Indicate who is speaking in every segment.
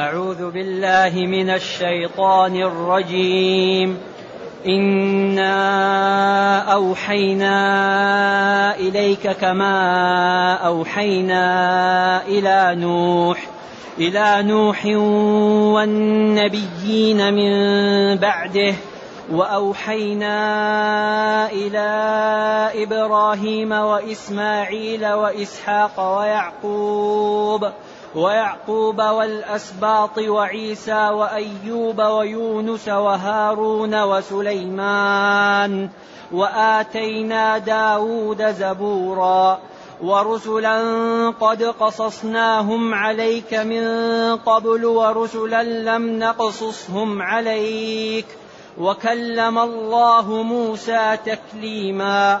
Speaker 1: أعوذ بالله من الشيطان الرجيم. إنا أوحينا إليك كما أوحينا إلى نوح. إلى نوح والنبيين من بعده. وأوحينا إلى إبراهيم وإسماعيل وإسحاق ويعقوب ۖ. ويعقوب والأسباط وعيسى وأيوب ويونس وهارون وسليمان وآتينا داود زبورا ورسلا قد قصصناهم عليك من قبل ورسلا لم نقصصهم عليك وكلم الله موسى تكليما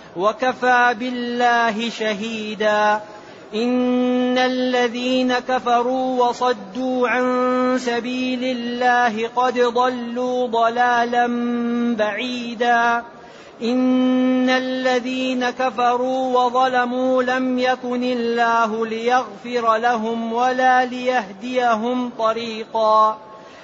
Speaker 1: وكفى بالله شهيدا. إن الذين كفروا وصدوا عن سبيل الله قد ضلوا ضلالا بعيدا. إن الذين كفروا وظلموا لم يكن الله ليغفر لهم ولا ليهديهم طريقا.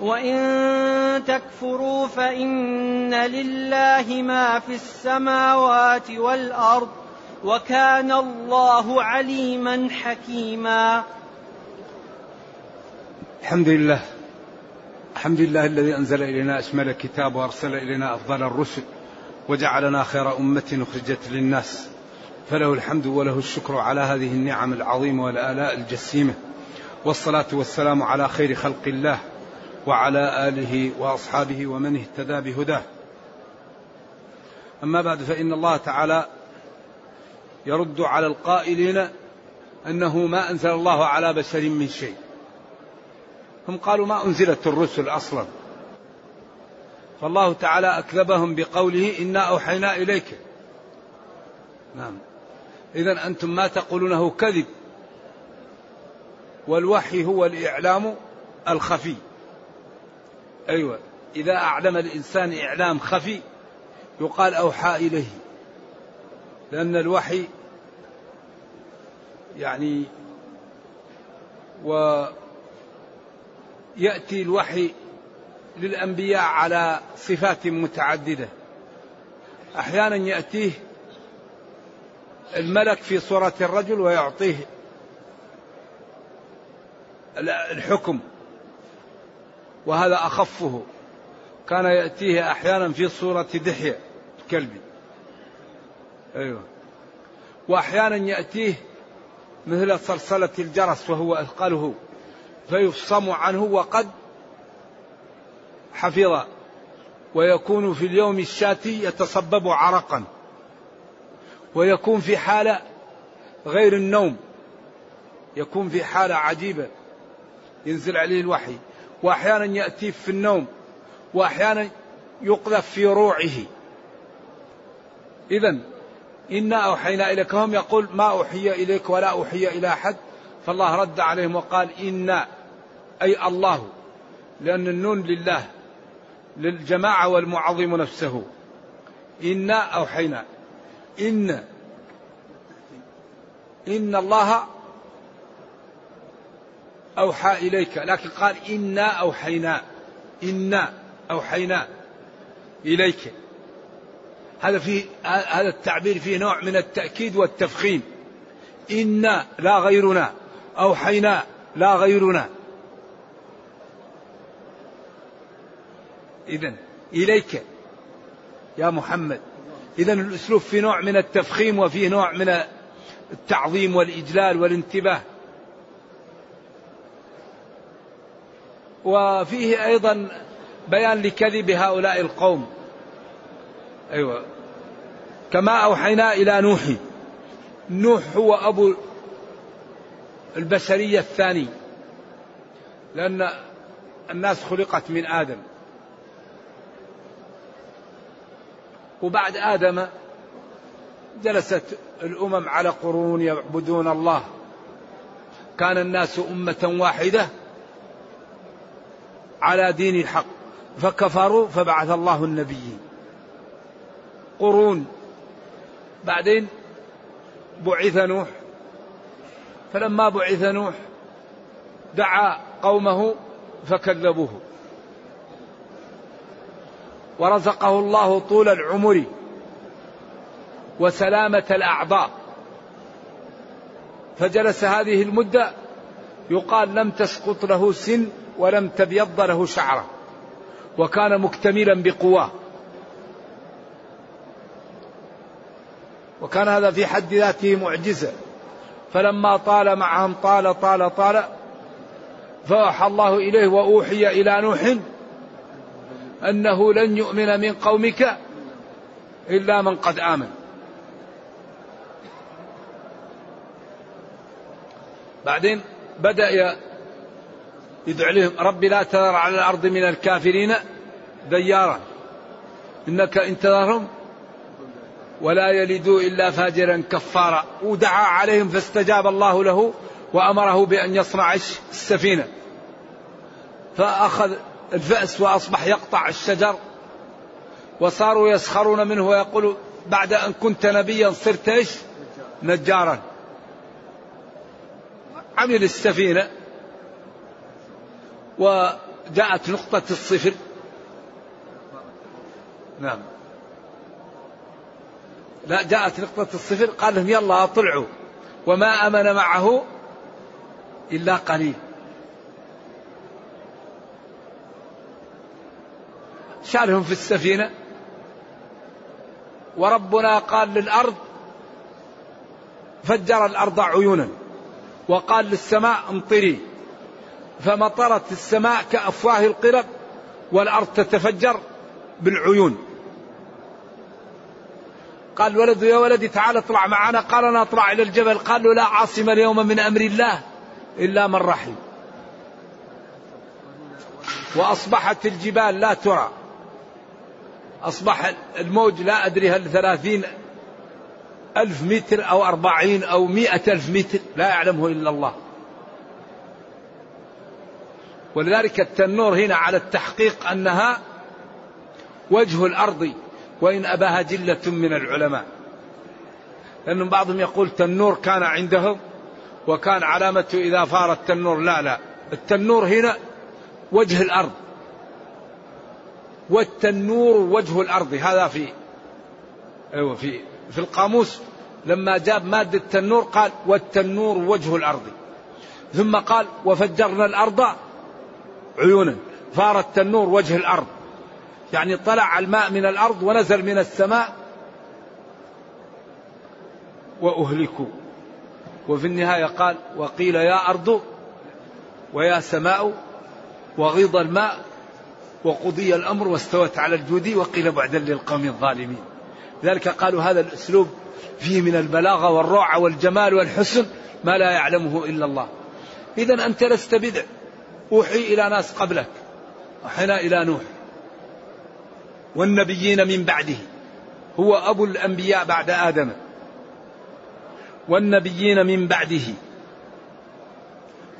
Speaker 1: وإن تكفروا فإن لله ما في السماوات والأرض وكان الله عليما حكيما.
Speaker 2: الحمد لله. الحمد لله الذي أنزل إلينا أشمل الكتاب وأرسل إلينا أفضل الرسل وجعلنا خير أمة أخرجت للناس. فله الحمد وله الشكر على هذه النعم العظيمة والآلاء الجسيمة. والصلاة والسلام على خير خلق الله. وعلى آله وأصحابه ومن اهتدى بهداه. أما بعد فإن الله تعالى يرد على القائلين أنه ما أنزل الله على بشر من شيء. هم قالوا ما أنزلت الرسل أصلا. فالله تعالى أكذبهم بقوله إنا أوحينا إليك. نعم. اذا أنتم ما تقولونه كذب. والوحي هو الإعلام الخفي. أيوة. إذا أعلم الإنسان إعلام خفي يقال أوحى إليه. لأن الوحي يعني ويأتي الوحي للأنبياء على صفات متعددة. أحيانا يأتيه الملك في صورة الرجل ويعطيه الحكم. وهذا أخفه. كان يأتيه أحيانا في صورة دحية كلب. أيوة. وأحيانا يأتيه مثل صلصلة الجرس وهو أثقله. فيفصم عنه وقد حفظ. ويكون في اليوم الشاتي يتصبب عرقا. ويكون في حالة غير النوم. يكون في حالة عجيبة. ينزل عليه الوحي. وأحيانا يأتي في النوم وأحيانا يقذف في روعه. اذا إنا أوحينا إليك. هم يقول ما أوحي إليك ولا أوحي إلى أحد. فالله رد عليهم وقال إنا أي الله. لأن النون لله للجماعة والمعظم نفسه. إنا أوحينا. إن إن الله أوحى إليك. لكن قال إنا أوحينا إنا أوحينا إليك. هذا فيه هذا التعبير فيه نوع من التأكيد والتفخيم. إنا لا غيرنا أوحينا لا غيرنا. إذا إليك يا محمد. إذا الأسلوب في نوع من التفخيم وفيه نوع من التعظيم والإجلال والانتباه. وفيه أيضا بيان لكذب هؤلاء القوم. أيوة. كما أوحينا إلى نوح. نوح هو أبو البشرية الثاني. لأن الناس خلقت من آدم. وبعد آدم جلست الأمم على قرون يعبدون الله. كان الناس أمة واحدة. على دين الحق فكفروا فبعث الله النبيين قرون. بعدين بعث نوح. فلما بعث نوح دعا قومه فكذبوه. ورزقه الله طول العمر وسلامة الأعضاء. فجلس هذه المدة يقال لم تسقط له سن ولم تبيض له شعره وكان مكتملا بقواه. وكان هذا في حد ذاته معجزة. فلما طال معهم طال طال طال فأوحى الله إليه وأوحي إلى نوح أنه لن يؤمن من قومك إلا من قد آمن. بعدين بدأ يدعو لهم ربي لا تذر على الأرض من الكافرين ديارا. إنك إن تذرهم ولا يلدوا إلا فاجرا كفارا. ودعا عليهم فاستجاب الله له وأمره بأن يصنع السفينة. فأخذ الفأس وأصبح يقطع الشجر وصاروا يسخرون منه ويقولوا بعد أن كنت نبيا صرت إيش؟ نجارا. عمل السفينة وجاءت نقطة الصفر. نعم. لا جاءت نقطة الصفر. قال لهم يلا طلعوا وما أمن معه إلا قليل. شالهم في السفينة. وربنا قال للأرض فجر الأرض عيونا. وقال للسماء امطري. فمطرت السماء كأفواه القرب والأرض تتفجر بالعيون. قال ولد يا ولدي تعال اطلع معنا. قال أنا أطلع إلى الجبل. قال له لا عاصم اليوم من أمر الله إلا من رحم. وأصبحت الجبال لا ترى. أصبح الموج لا أدري هل ثلاثين ألف متر أو أربعين أو مئة ألف متر. لا يعلمه إلا الله. ولذلك التنور هنا على التحقيق أنها وجه الأرض وإن أباها جلة من العلماء. لأن بعضهم يقول تنور كان عندهم وكان علامته إذا فار التنور. لا لا التنور هنا وجه الأرض. والتنور وجه الأرض. هذا في أيوة في في القاموس. لما جاب مادة التنور قال والتنور وجه الأرض. ثم قال وفجرنا الأرض عيونا. فار التنور وجه الأرض. يعني طلع الماء من الأرض ونزل من السماء. وأهلكوا. وفي النهاية قال وقيل يا أرض ويا سماء وغيض الماء وقضي الأمر واستوت على الجود وقيل بعدا للقوم الظالمين. ذلك قالوا هذا الأسلوب فيه من البلاغة والروعة والجمال والحسن ما لا يعلمه إلا الله. إذا أنت لست بدع. أوحي إلى ناس قبلك. أوحينا إلى نوح. والنبيين من بعده. هو أبو الأنبياء بعد آدم. والنبيين من بعده.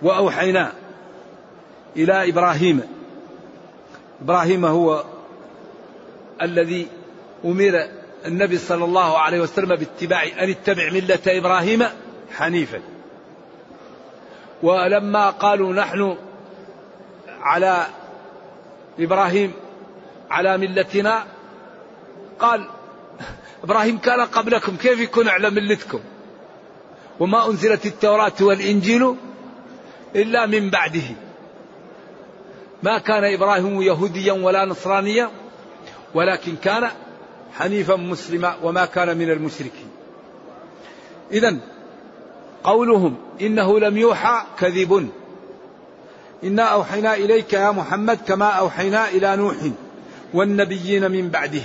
Speaker 2: وأوحينا إلى إبراهيم. إبراهيم هو الذي أمر النبي صلى الله عليه وسلم باتباع أن اتبع ملة إبراهيم حنيفا. ولما قالوا نحن على إبراهيم على ملتنا. قال إبراهيم كان قبلكم كيف يكون على ملتكم؟ وما أنزلت التوراة والإنجيل إلا من بعده. ما كان إبراهيم يهوديا ولا نصرانيا ولكن كان حنيفا مسلما وما كان من المشركين. إذا قولهم إنه لم يوحى كذب. إنا أوحينا إليك يا محمد كما أوحينا إلى نوح والنبيين من بعده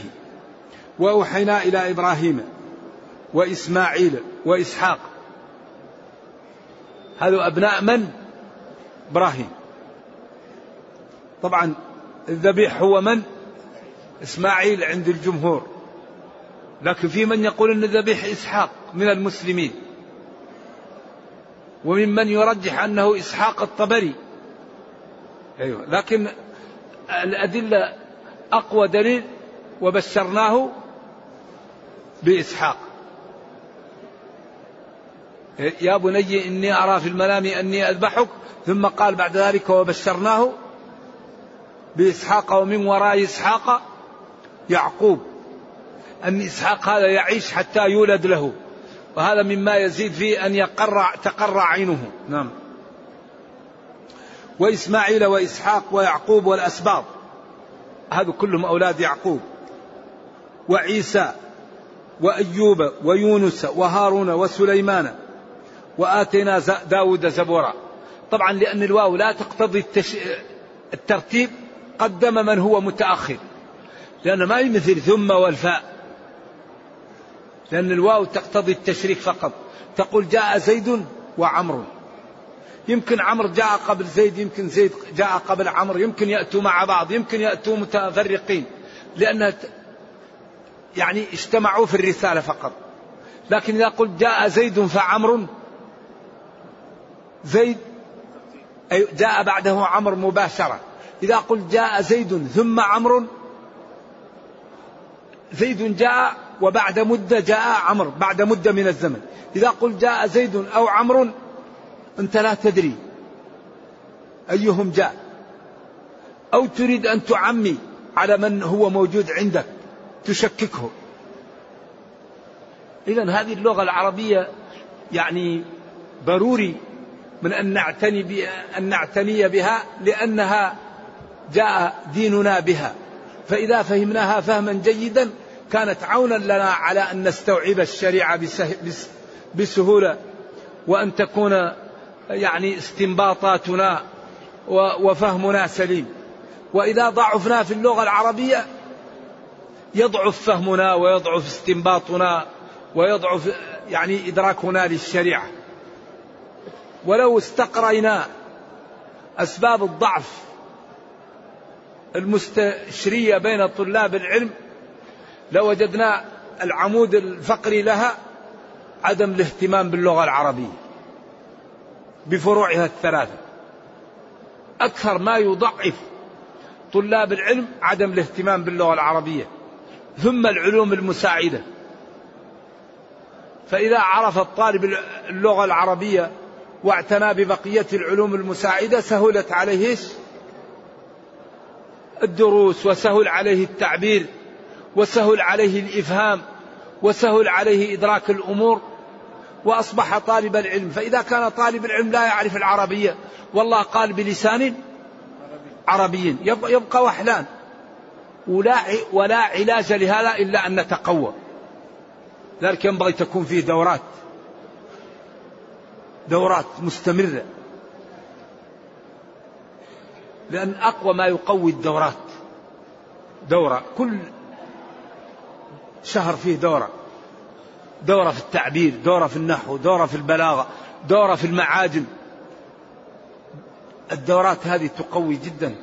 Speaker 2: وأوحينا إلى إبراهيم وإسماعيل وإسحاق. هذا أبناء من؟ إبراهيم. طبعا الذبيح هو من؟ إسماعيل عند الجمهور. لكن في من يقول أن الذبيح إسحاق من المسلمين؟ وممن يرجح أنه إسحاق الطبري؟ أيوة. لكن الأدلة أقوى دليل وبشرناه بإسحاق. يا بني إني أرى في المنام أني أذبحك ثم قال بعد ذلك وبشرناه بإسحاق ومن وراء إسحاق يعقوب. أن إسحاق هذا يعيش حتى يولد له وهذا مما يزيد فيه أن يقرع تقرع عينه. نعم. وإسماعيل وإسحاق ويعقوب والأسباط. هذا كلهم أولاد يعقوب. وعيسى وأيوب ويونس وهارون وسليمان. وآتينا داود زبورا. طبعا لأن الواو لا تقتضي التش... الترتيب قدم من هو متأخر. لأن ما يمثل ثم والفاء. لأن الواو تقتضي التشريك فقط. تقول جاء زيد وعمر. يمكن عمرو جاء قبل زيد يمكن زيد جاء قبل عمرو يمكن يأتوا مع بعض يمكن يأتوا متفرقين لأن يعني اجتمعوا في الرسالة فقط. لكن إذا قلت جاء زيد فعمر زيد أي جاء بعده عمرو مباشرة. إذا قلت جاء زيد ثم عمرو زيد جاء وبعد مدة جاء عمرو بعد مدة من الزمن. إذا قلت جاء زيد أو عمرو أنت لا تدري أيهم جاء أو تريد أن تعمي على من هو موجود عندك تشككه. إذا هذه اللغة العربية يعني ضروري من أن نعتني أن نعتني بها لأنها جاء ديننا بها. فإذا فهمناها فهما جيدا كانت عونا لنا على أن نستوعب الشريعة بسهولة وأن تكون يعني استنباطاتنا وفهمنا سليم. وإذا ضعفنا في اللغة العربية يضعف فهمنا ويضعف استنباطنا ويضعف يعني إدراكنا للشريعة. ولو استقرينا أسباب الضعف المستشرية بين طلاب العلم لوجدنا العمود الفقري لها عدم الاهتمام باللغة العربية. بفروعها الثلاثة. أكثر ما يضعف طلاب العلم عدم الاهتمام باللغة العربية ثم العلوم المساعدة. فإذا عرف الطالب اللغة العربية واعتنى ببقية العلوم المساعدة سهلت عليه الدروس وسهل عليه التعبير وسهل عليه الإفهام وسهل عليه إدراك الأمور. وأصبح طالب العلم. فإذا كان طالب العلم لا يعرف العربية والله قال بلسان عربي يبقى وحلان. ولا ولا علاج لهذا إلا أن نتقوى. ذلك ينبغي تكون فيه دورات. دورات مستمرة. لأن أقوى ما يقوي الدورات. دورة. كل شهر فيه دورة. دورة في التعبير دورة في النحو دورة في البلاغة دورة في المعاجم. الدورات هذه تقوي جدا.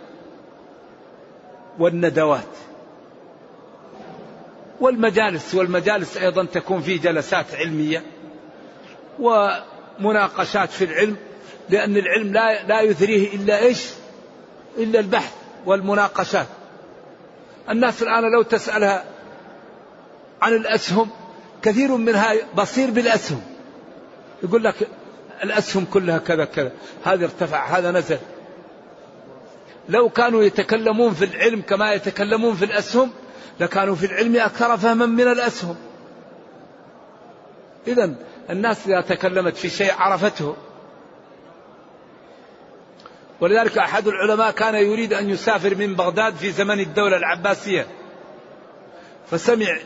Speaker 2: والندوات. والمجالس والمجالس أيضا تكون في جلسات علمية ومناقشات في العلم لأن العلم لا لا يثريه إلا إيش؟ إلا البحث والمناقشات. الناس الآن لو تسألها عن الأسهم كثير منها بصير بالأسهم. يقول لك الأسهم كلها كذا كذا. هذا ارتفع هذا نزل. لو كانوا يتكلمون في العلم كما يتكلمون في الأسهم لكانوا في العلم أكثر فهما من الأسهم. إذا الناس إذا تكلمت في شيء عرفته. ولذلك أحد العلماء كان يريد أن يسافر من بغداد في زمن الدولة العباسية. فسمع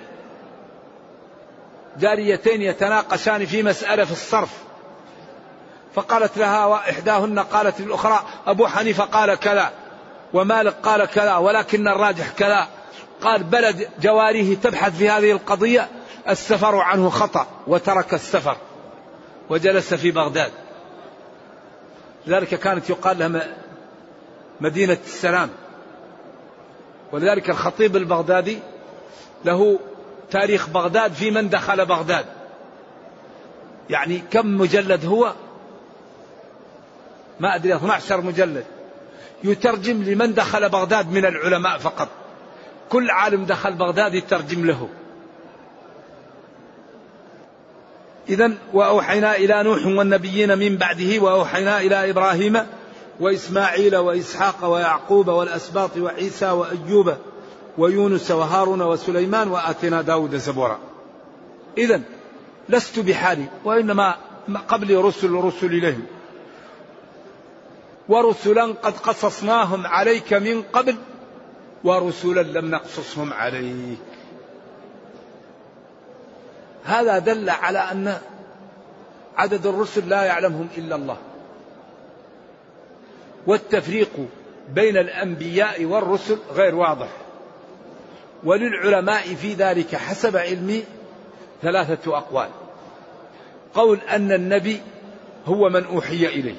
Speaker 2: جاريتين يتناقشان في مسألة في الصرف. فقالت لها إحداهن قالت للأخرى أبو حنيفة قال كذا ومالك قال كذا ولكن الراجح كذا. قال بلد جواريه تبحث في هذه القضية السفر عنه خطأ وترك السفر وجلس في بغداد. لذلك كانت يقال لها مدينة السلام. ولذلك الخطيب البغدادي له تاريخ بغداد في من دخل بغداد. يعني كم مجلد هو؟ ما أدري 12 مجلد. يترجم لمن دخل بغداد من العلماء فقط. كل عالم دخل بغداد يترجم له. إذا وأوحينا إلى نوح والنبيين من بعده وأوحينا إلى إبراهيم وإسماعيل وإسحاق ويعقوب والأسباط وعيسى وأيوب ويونس وهارون وسليمان وآتينا داود زبورا. إذا لست بحالي وإنما قبل رسل رسل إليهم. ورسلا قد قصصناهم عليك من قبل ورسلا لم نقصصهم عليك. هذا دل على أن عدد الرسل لا يعلمهم إلا الله. والتفريق بين الأنبياء والرسل غير واضح. وللعلماء في ذلك حسب علمي ثلاثة أقوال. قول أن النبي هو من أوحي إليه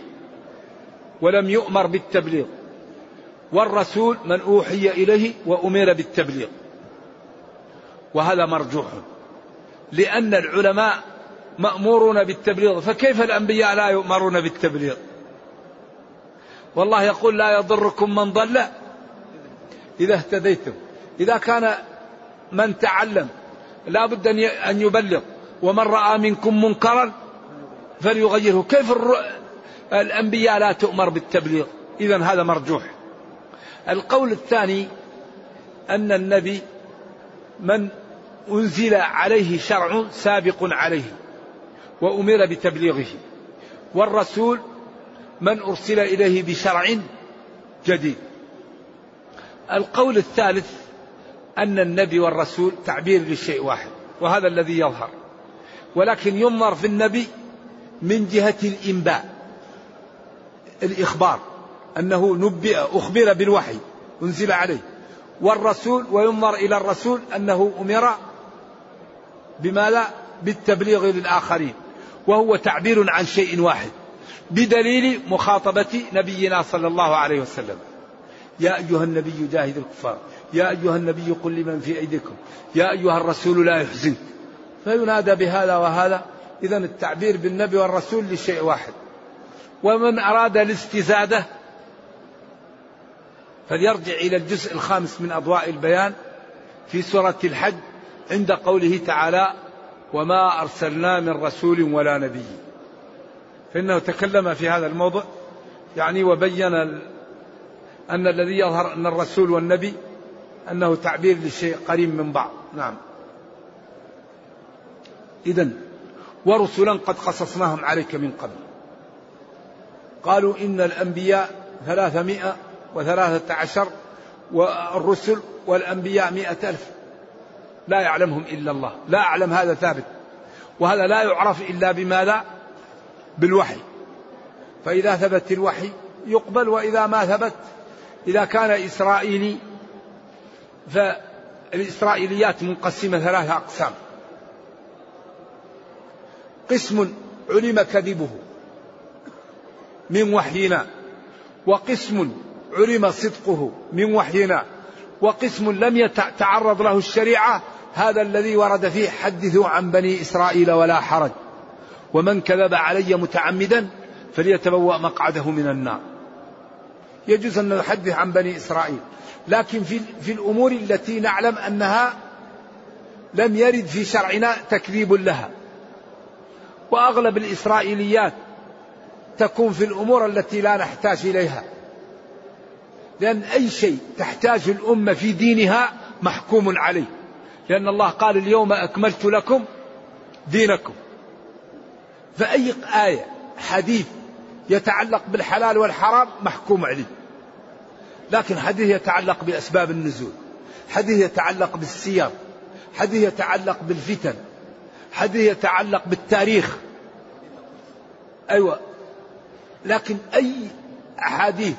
Speaker 2: ولم يؤمر بالتبليغ والرسول من أوحي إليه وأمر بالتبليغ. وهذا مرجوح لأن العلماء مأمورون بالتبليغ فكيف الأنبياء لا يؤمرون بالتبليغ؟ والله يقول لا يضركم من ضل إذا اهتديتم. إذا كان من تعلم لا بد أن يبلغ. ومن رأى منكم منكرا فليغيره. كيف الأنبياء لا تؤمر بالتبليغ؟ إذا هذا مرجوح. القول الثاني أن النبي من أنزل عليه شرع سابق عليه وأمر بتبليغه والرسول من أرسل إليه بشرع جديد. القول الثالث أن النبي والرسول تعبير لشيء واحد وهذا الذي يظهر. ولكن ينظر في النبي من جهة الإنباء الإخبار أنه نبئ أخبر بالوحي أنزل عليه. والرسول وينظر إلى الرسول أنه أمر بماذا بالتبليغ للآخرين وهو تعبير عن شيء واحد بدليل مخاطبة نبينا صلى الله عليه وسلم. يا أيها النبي جاهد الكفار. يا أيها النبي قل لمن في أيديكم. يا أيها الرسول لا يحزنك فينادى بهذا وهذا. إذا التعبير بالنبي والرسول لشيء واحد. ومن أراد الاستزادة فليرجع إلى الجزء الخامس من أضواء البيان في سورة الحج عند قوله تعالى وما أرسلنا من رسول ولا نبي. فإنه تكلم في هذا الموضوع. يعني وبين أن الذي يظهر أن الرسول والنبي أنه تعبير لشيء قريب من بعض. نعم. إذا ورسلا قد قصصناهم عليك من قبل. قالوا إن الأنبياء ثلاثمائة وثلاثة عشر والرسل والأنبياء مئة ألف. لا يعلمهم إلا الله. لا أعلم هذا ثابت. وهذا لا يعرف إلا بماذا؟ بالوحي. فإذا ثبت الوحي يقبل وإذا ما ثبت إذا كان إسرائيلي فالإسرائيليات منقسمة ثلاثة أقسام. قسم علم كذبه من وحينا وقسم علم صدقه من وحينا وقسم لم يتعرض له الشريعة هذا الذي ورد فيه حدثوا عن بني إسرائيل ولا حرج ومن كذب علي متعمدا فليتبوأ مقعده من النار. يجوز أن نحدث عن بني إسرائيل. لكن في, في الأمور التي نعلم أنها لم يرد في شرعنا تكذيب لها. وأغلب الإسرائيليات تكون في الأمور التي لا نحتاج إليها. لأن أي شيء تحتاج الأمة في دينها محكوم عليه. لأن الله قال اليوم أكملت لكم دينكم. فأي آية حديث يتعلق بالحلال والحرام محكوم عليه. لكن حديث يتعلق بأسباب النزول حديث يتعلق بالسير حديث يتعلق بالفتن حديث يتعلق بالتاريخ. أيوة. لكن أي أحاديث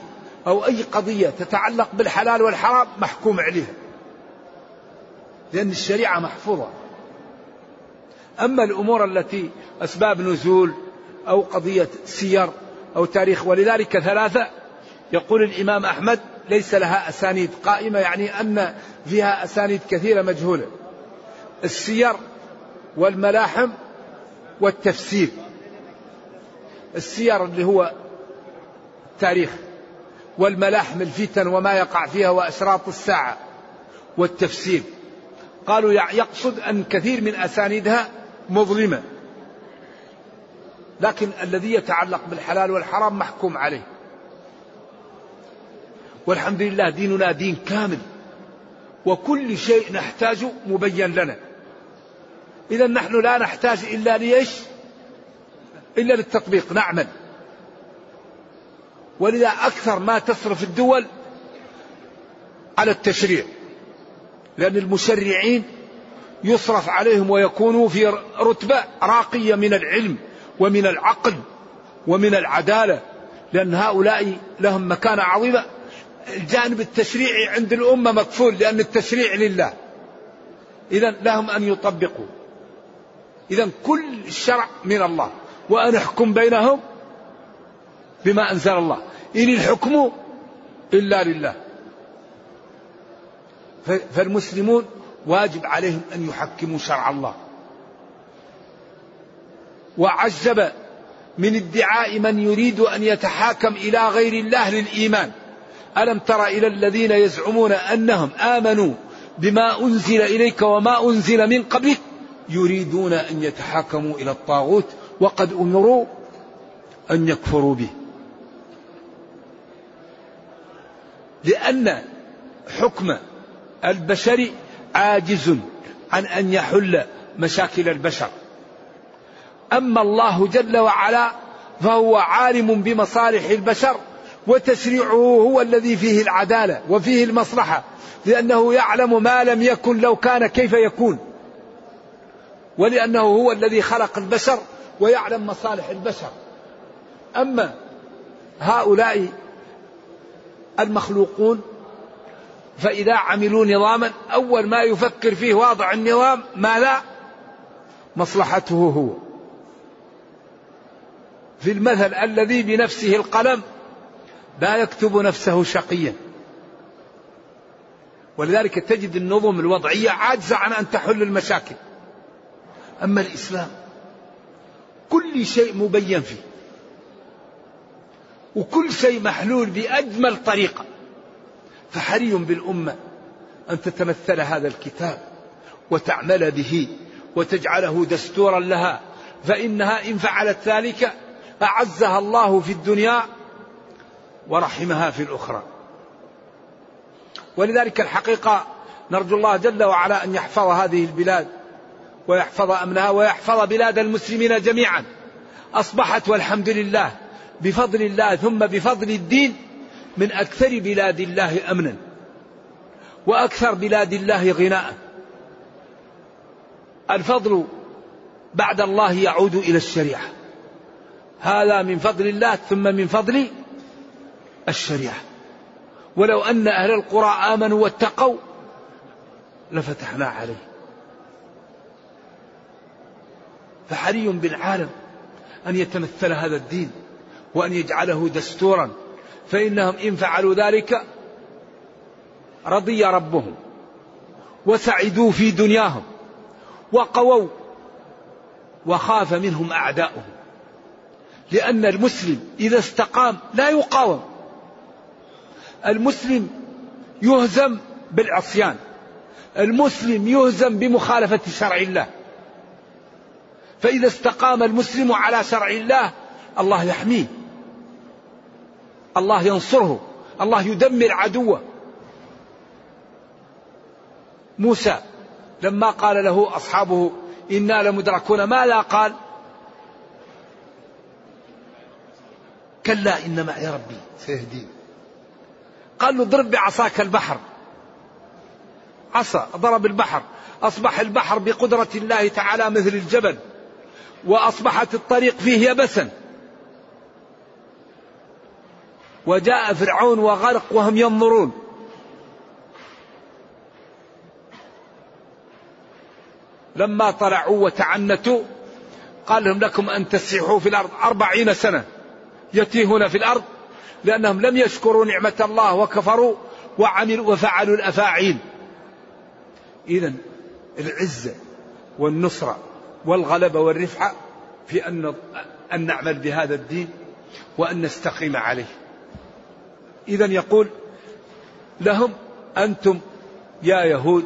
Speaker 2: أو أي قضية تتعلق بالحلال والحرام محكوم عليها. لأن الشريعة محفوظة. أما الأمور التي أسباب نزول أو قضية سير أو تاريخ ولذلك ثلاثة يقول الإمام أحمد ليس لها أسانيد قائمة يعني أن فيها أسانيد كثيرة مجهولة. السير والملاحم والتفسير. السير اللي هو التاريخ والملاحم الفتن وما يقع فيها وأشراط الساعة والتفسير. قالوا يقصد أن كثير من أسانيدها مظلمة. لكن الذي يتعلق بالحلال والحرام محكوم عليه. والحمد لله ديننا دين كامل. وكل شيء نحتاجه مبين لنا. إذا نحن لا نحتاج إلا ليش إلا للتطبيق نعمل. ولذا أكثر ما تصرف الدول على التشريع. لأن المشرعين يصرف عليهم ويكونوا في رتبة راقية من العلم ومن العقل ومن العدالة. لأن هؤلاء لهم مكانة عظيمة. الجانب التشريعي عند الأمة مكفول لأن التشريع لله. إذا لهم أن يطبقوا. إذا كل الشرع من الله. وأن احكم بينهم بما أنزل الله. إن الحكم إلا لله. فالمسلمون واجب عليهم أن يحكموا شرع الله. وعجب من ادعاء من يريد أن يتحاكم إلى غير الله للإيمان. ألم تر إلى الذين يزعمون أنهم آمنوا بما أنزل إليك وما أنزل من قبلك يريدون أن يتحاكموا إلى الطاغوت وقد أمروا أن يكفروا به. لأن حكم البشر عاجز عن أن يحل مشاكل البشر. أما الله جل وعلا فهو عالم بمصالح البشر وتشريعه هو الذي فيه العدالة وفيه المصلحة لأنه يعلم ما لم يكن لو كان كيف يكون. ولأنه هو الذي خلق البشر ويعلم مصالح البشر. أما هؤلاء المخلوقون فإذا عملوا نظاما أول ما يفكر فيه واضع النظام ما لا مصلحته هو. في المثل الذي بنفسه القلم لا يكتب نفسه شقيا. ولذلك تجد النظم الوضعية عاجزة عن أن تحل المشاكل. أما الإسلام كل شيء مبين فيه. وكل شيء محلول بأجمل طريقة. فحري بالأمة أن تتمثل هذا الكتاب وتعمل به وتجعله دستورا لها. فإنها إن فعلت ذلك أعزها الله في الدنيا ورحمها في الأخرى. ولذلك الحقيقة نرجو الله جل وعلا أن يحفظ هذه البلاد ويحفظ أمنها ويحفظ بلاد المسلمين جميعا. أصبحت والحمد لله بفضل الله ثم بفضل الدين من أكثر بلاد الله أمنا وأكثر بلاد الله غناء. الفضل بعد الله يعود إلى الشريعة. هذا من فضل الله ثم من فضل الشريعة. ولو أن أهل القرى آمنوا واتقوا لفتحنا عليه. فحري بالعالم أن يتمثل هذا الدين وأن يجعله دستورا. فإنهم إن فعلوا ذلك رضي ربهم وسعدوا في دنياهم وقووا وخاف منهم أعداؤهم. لأن المسلم إذا استقام لا يقاوم. المسلم يهزم بالعصيان. المسلم يهزم بمخالفة شرع الله. فإذا استقام المسلم على شرع الله الله يحميه. الله ينصره. الله يدمر عدوه. موسى لما قال له أصحابه إنا لمدركون ماذا قال؟ كلا إن معي ربي. سيهدين قال له اضرب بعصاك البحر. عصا ضرب البحر. أصبح البحر بقدرة الله تعالى مثل الجبل وأصبحت الطريق فيه يبسا وجاء فرعون وغرق وهم ينظرون. لما طلعوا وتعنتوا قال لهم لكم أن تسيحوا في الأرض أربعين سنة يتيهون في الأرض لأنهم لم يشكروا نعمة الله وكفروا وعملوا وفعلوا الأفاعيل إذا العزة والنصرة والغلبة والرفعة في أن أن نعمل بهذا الدين وأن نستقيم عليه. إذا يقول لهم أنتم يا يهود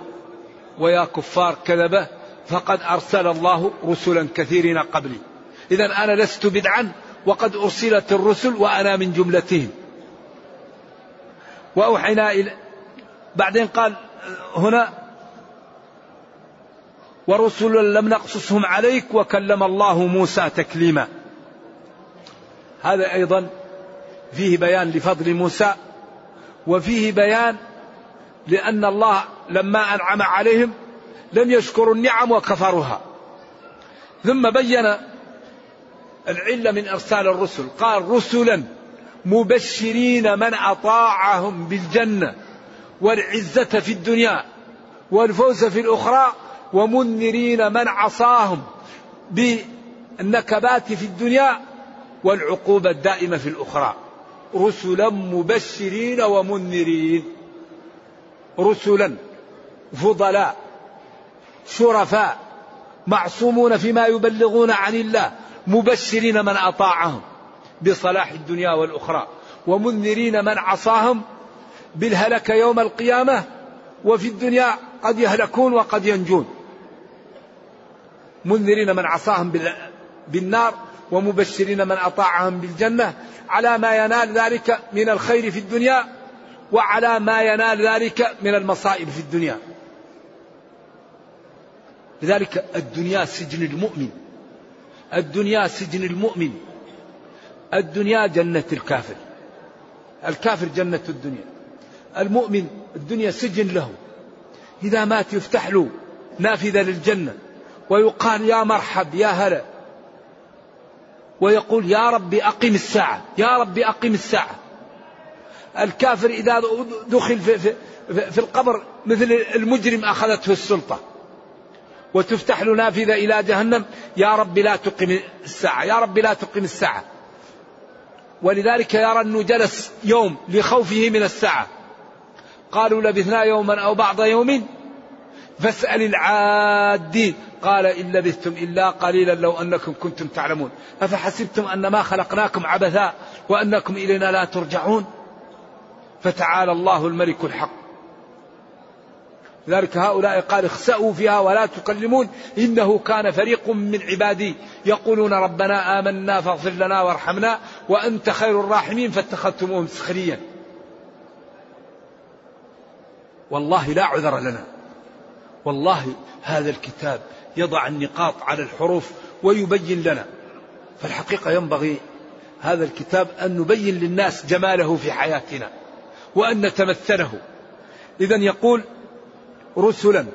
Speaker 2: ويا كفار كذبة فقد أرسل الله رسلا كثيرين قبلي. إذا أنا لست بدعا وقد أرسلت الرسل وأنا من جملتهم. وأوحينا إلى بعدين قال هنا ورسلا لم نقصصهم عليك وكلم الله موسى تكليما هذا أيضا فيه بيان لفضل موسى وفيه بيان لأن الله لما أنعم عليهم لم يشكروا النعم وكفروها ثم بين العلة من أرسال الرسل. قال رسلا مبشرين من أطاعهم بالجنة والعزة في الدنيا والفوز في الأخرى ومنذرين من عصاهم بالنكبات في الدنيا والعقوبة الدائمة في الأخرى. رسلا مبشرين ومنذرين. رسلا فضلاء شرفاء معصومون فيما يبلغون عن الله. مبشرين من أطاعهم بصلاح الدنيا والأخرى ومنذرين من عصاهم بالهلك يوم القيامة وفي الدنيا قد يهلكون وقد ينجون منذرين من عصاهم بالنار ومبشرين من أطاعهم بالجنة على ما ينال ذلك من الخير في الدنيا وعلى ما ينال ذلك من المصائب في الدنيا. لذلك الدنيا سجن المؤمن. الدنيا سجن المؤمن. الدنيا جنة الكافر. الكافر جنة الدنيا. المؤمن الدنيا سجن له. إذا مات يفتح له نافذة للجنة ويقال يا مرحب يا هلا ويقول يا ربي أقم الساعة يا ربي أقم الساعة الكافر إذا دخل في, في, في القبر مثل المجرم أخذته السلطة وتفتح له نافذة إلى جهنم. يا رب لا تقم الساعة. يا رب لا تقم الساعة. ولذلك يرى أنه جلس يوم لخوفه من الساعة. قالوا لبثنا يوما أو بعض يوم. فاسأل العادين. قال إن لبثتم إلا قليلا لو أنكم كنتم تعلمون. أفحسبتم أنما خلقناكم عبثا وأنكم إلينا لا ترجعون؟ فتعالى الله الملك الحق. لذلك هؤلاء قال اخسأوا فيها ولا تكلمون إنه كان فريق من عبادي يقولون ربنا آمنا فاغفر لنا وارحمنا وأنت خير الراحمين فاتخذتموهم سخريا والله لا عذر لنا. والله هذا الكتاب يضع النقاط على الحروف ويبين لنا. فالحقيقة ينبغي هذا الكتاب أن نبين للناس جماله في حياتنا وأن نتمثله. إذا يقول رسلا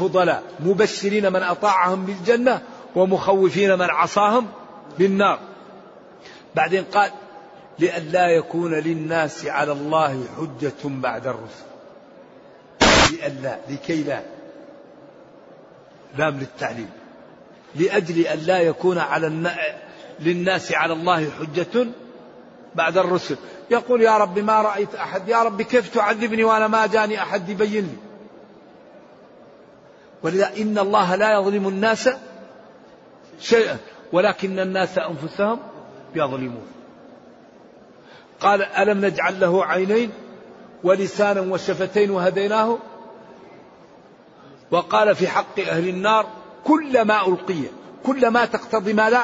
Speaker 2: فضلاء مبشرين من أطاعهم بالجنة ومخوفين من عصاهم بالنار. بعدين قال لئلا يكون للناس على الله حجة بعد الرسل. لئلا لكي لا. لام للتعليم لأجل أن لا يكون على النا... للناس على الله حجة بعد الرسل. يقول يا رب ما رأيت أحد. يا رب كيف تعذبني وأنا ما جاني أحد يبين لي؟ ولذا إن الله لا يظلم الناس شيئا ولكن الناس أنفسهم يظلمون. قال ألم نجعل له عينين ولسانا وشفتين وهديناه؟ وقال في حق أهل النار كلما ألقي كلما تقتضي ما لا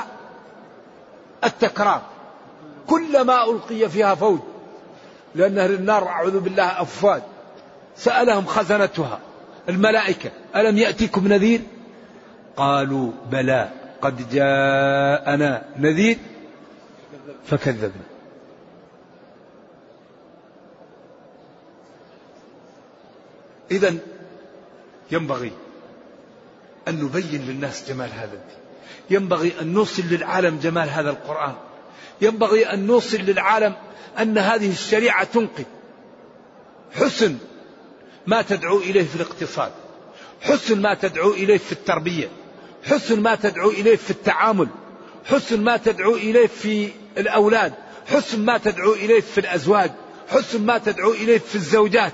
Speaker 2: التكرار. كلما ألقي فيها فوج لأن أهل النار أعوذ بالله أفواج. سألهم خزنتها الملائكة ألم يأتيكم نذير؟ قالوا بلى قد جاءنا نذير فكذبنا. إذا ينبغي أن نبين للناس جمال هذا الدين. ينبغي أن نوصل للعالم جمال هذا القرآن. ينبغي أن نوصل للعالم أن هذه الشريعة تنقذ. حسن ما تدعو إليه في الاقتصاد. حسن ما تدعو إليه في التربية. حسن ما تدعو إليه في التعامل. حسن ما تدعو إليه في الأولاد. حسن ما تدعو إليه في الأزواج. حسن ما تدعو إليه في الزوجات.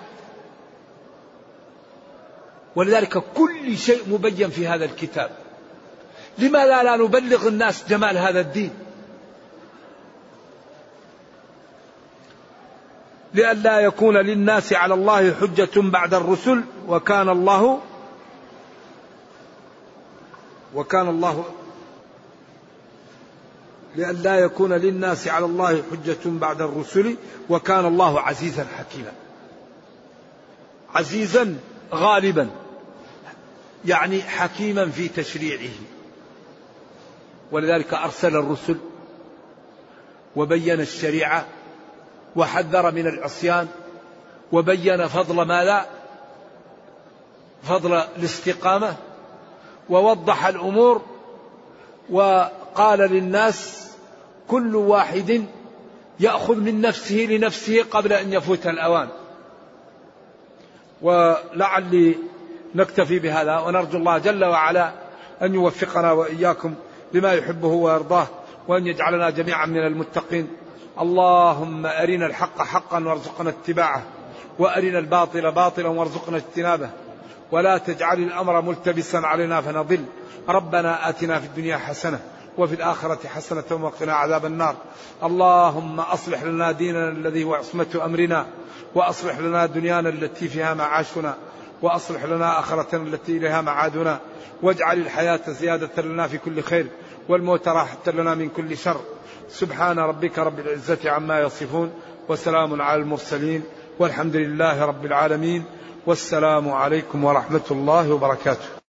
Speaker 2: ولذلك كل شيء مبين في هذا الكتاب. لماذا لا نبلغ الناس جمال هذا الدين؟ لئلا يكون للناس على الله حجة بعد الرسل وكان الله وكان الله لئلا يكون للناس على الله حجة بعد الرسل وكان الله عزيزا حكيما. عزيزا غالبا يعني حكيما في تشريعه. ولذلك أرسل الرسل وبين الشريعة وحذر من العصيان وبين فضل ماذا فضل الاستقامة ووضح الأمور وقال للناس كل واحد يأخذ من نفسه لنفسه قبل أن يفوت الأوان. ولعلي نكتفي بهذا ونرجو الله جل وعلا أن يوفقنا وإياكم لما يحبه ويرضاه وأن يجعلنا جميعا من المتقين. اللهم أرنا الحق حقا وارزقنا اتباعه وأرنا الباطل باطلا وارزقنا اجتنابه. ولا تجعل الأمر ملتبسا علينا فنضل. ربنا آتنا في الدنيا حسنة وفي الآخرة حسنة وقنا عذاب النار. اللهم أصلح لنا ديننا الذي هو عصمة أمرنا وأصلح لنا دنيانا التي فيها معاشنا. وأصلح لنا آخرتنا التي إليها معادنا واجعل الحياة زيادة لنا في كل خير والموت راحة لنا من كل شر. سبحان ربك رب العزة عما يصفون وسلام على المرسلين والحمد لله رب العالمين والسلام عليكم ورحمة الله وبركاته.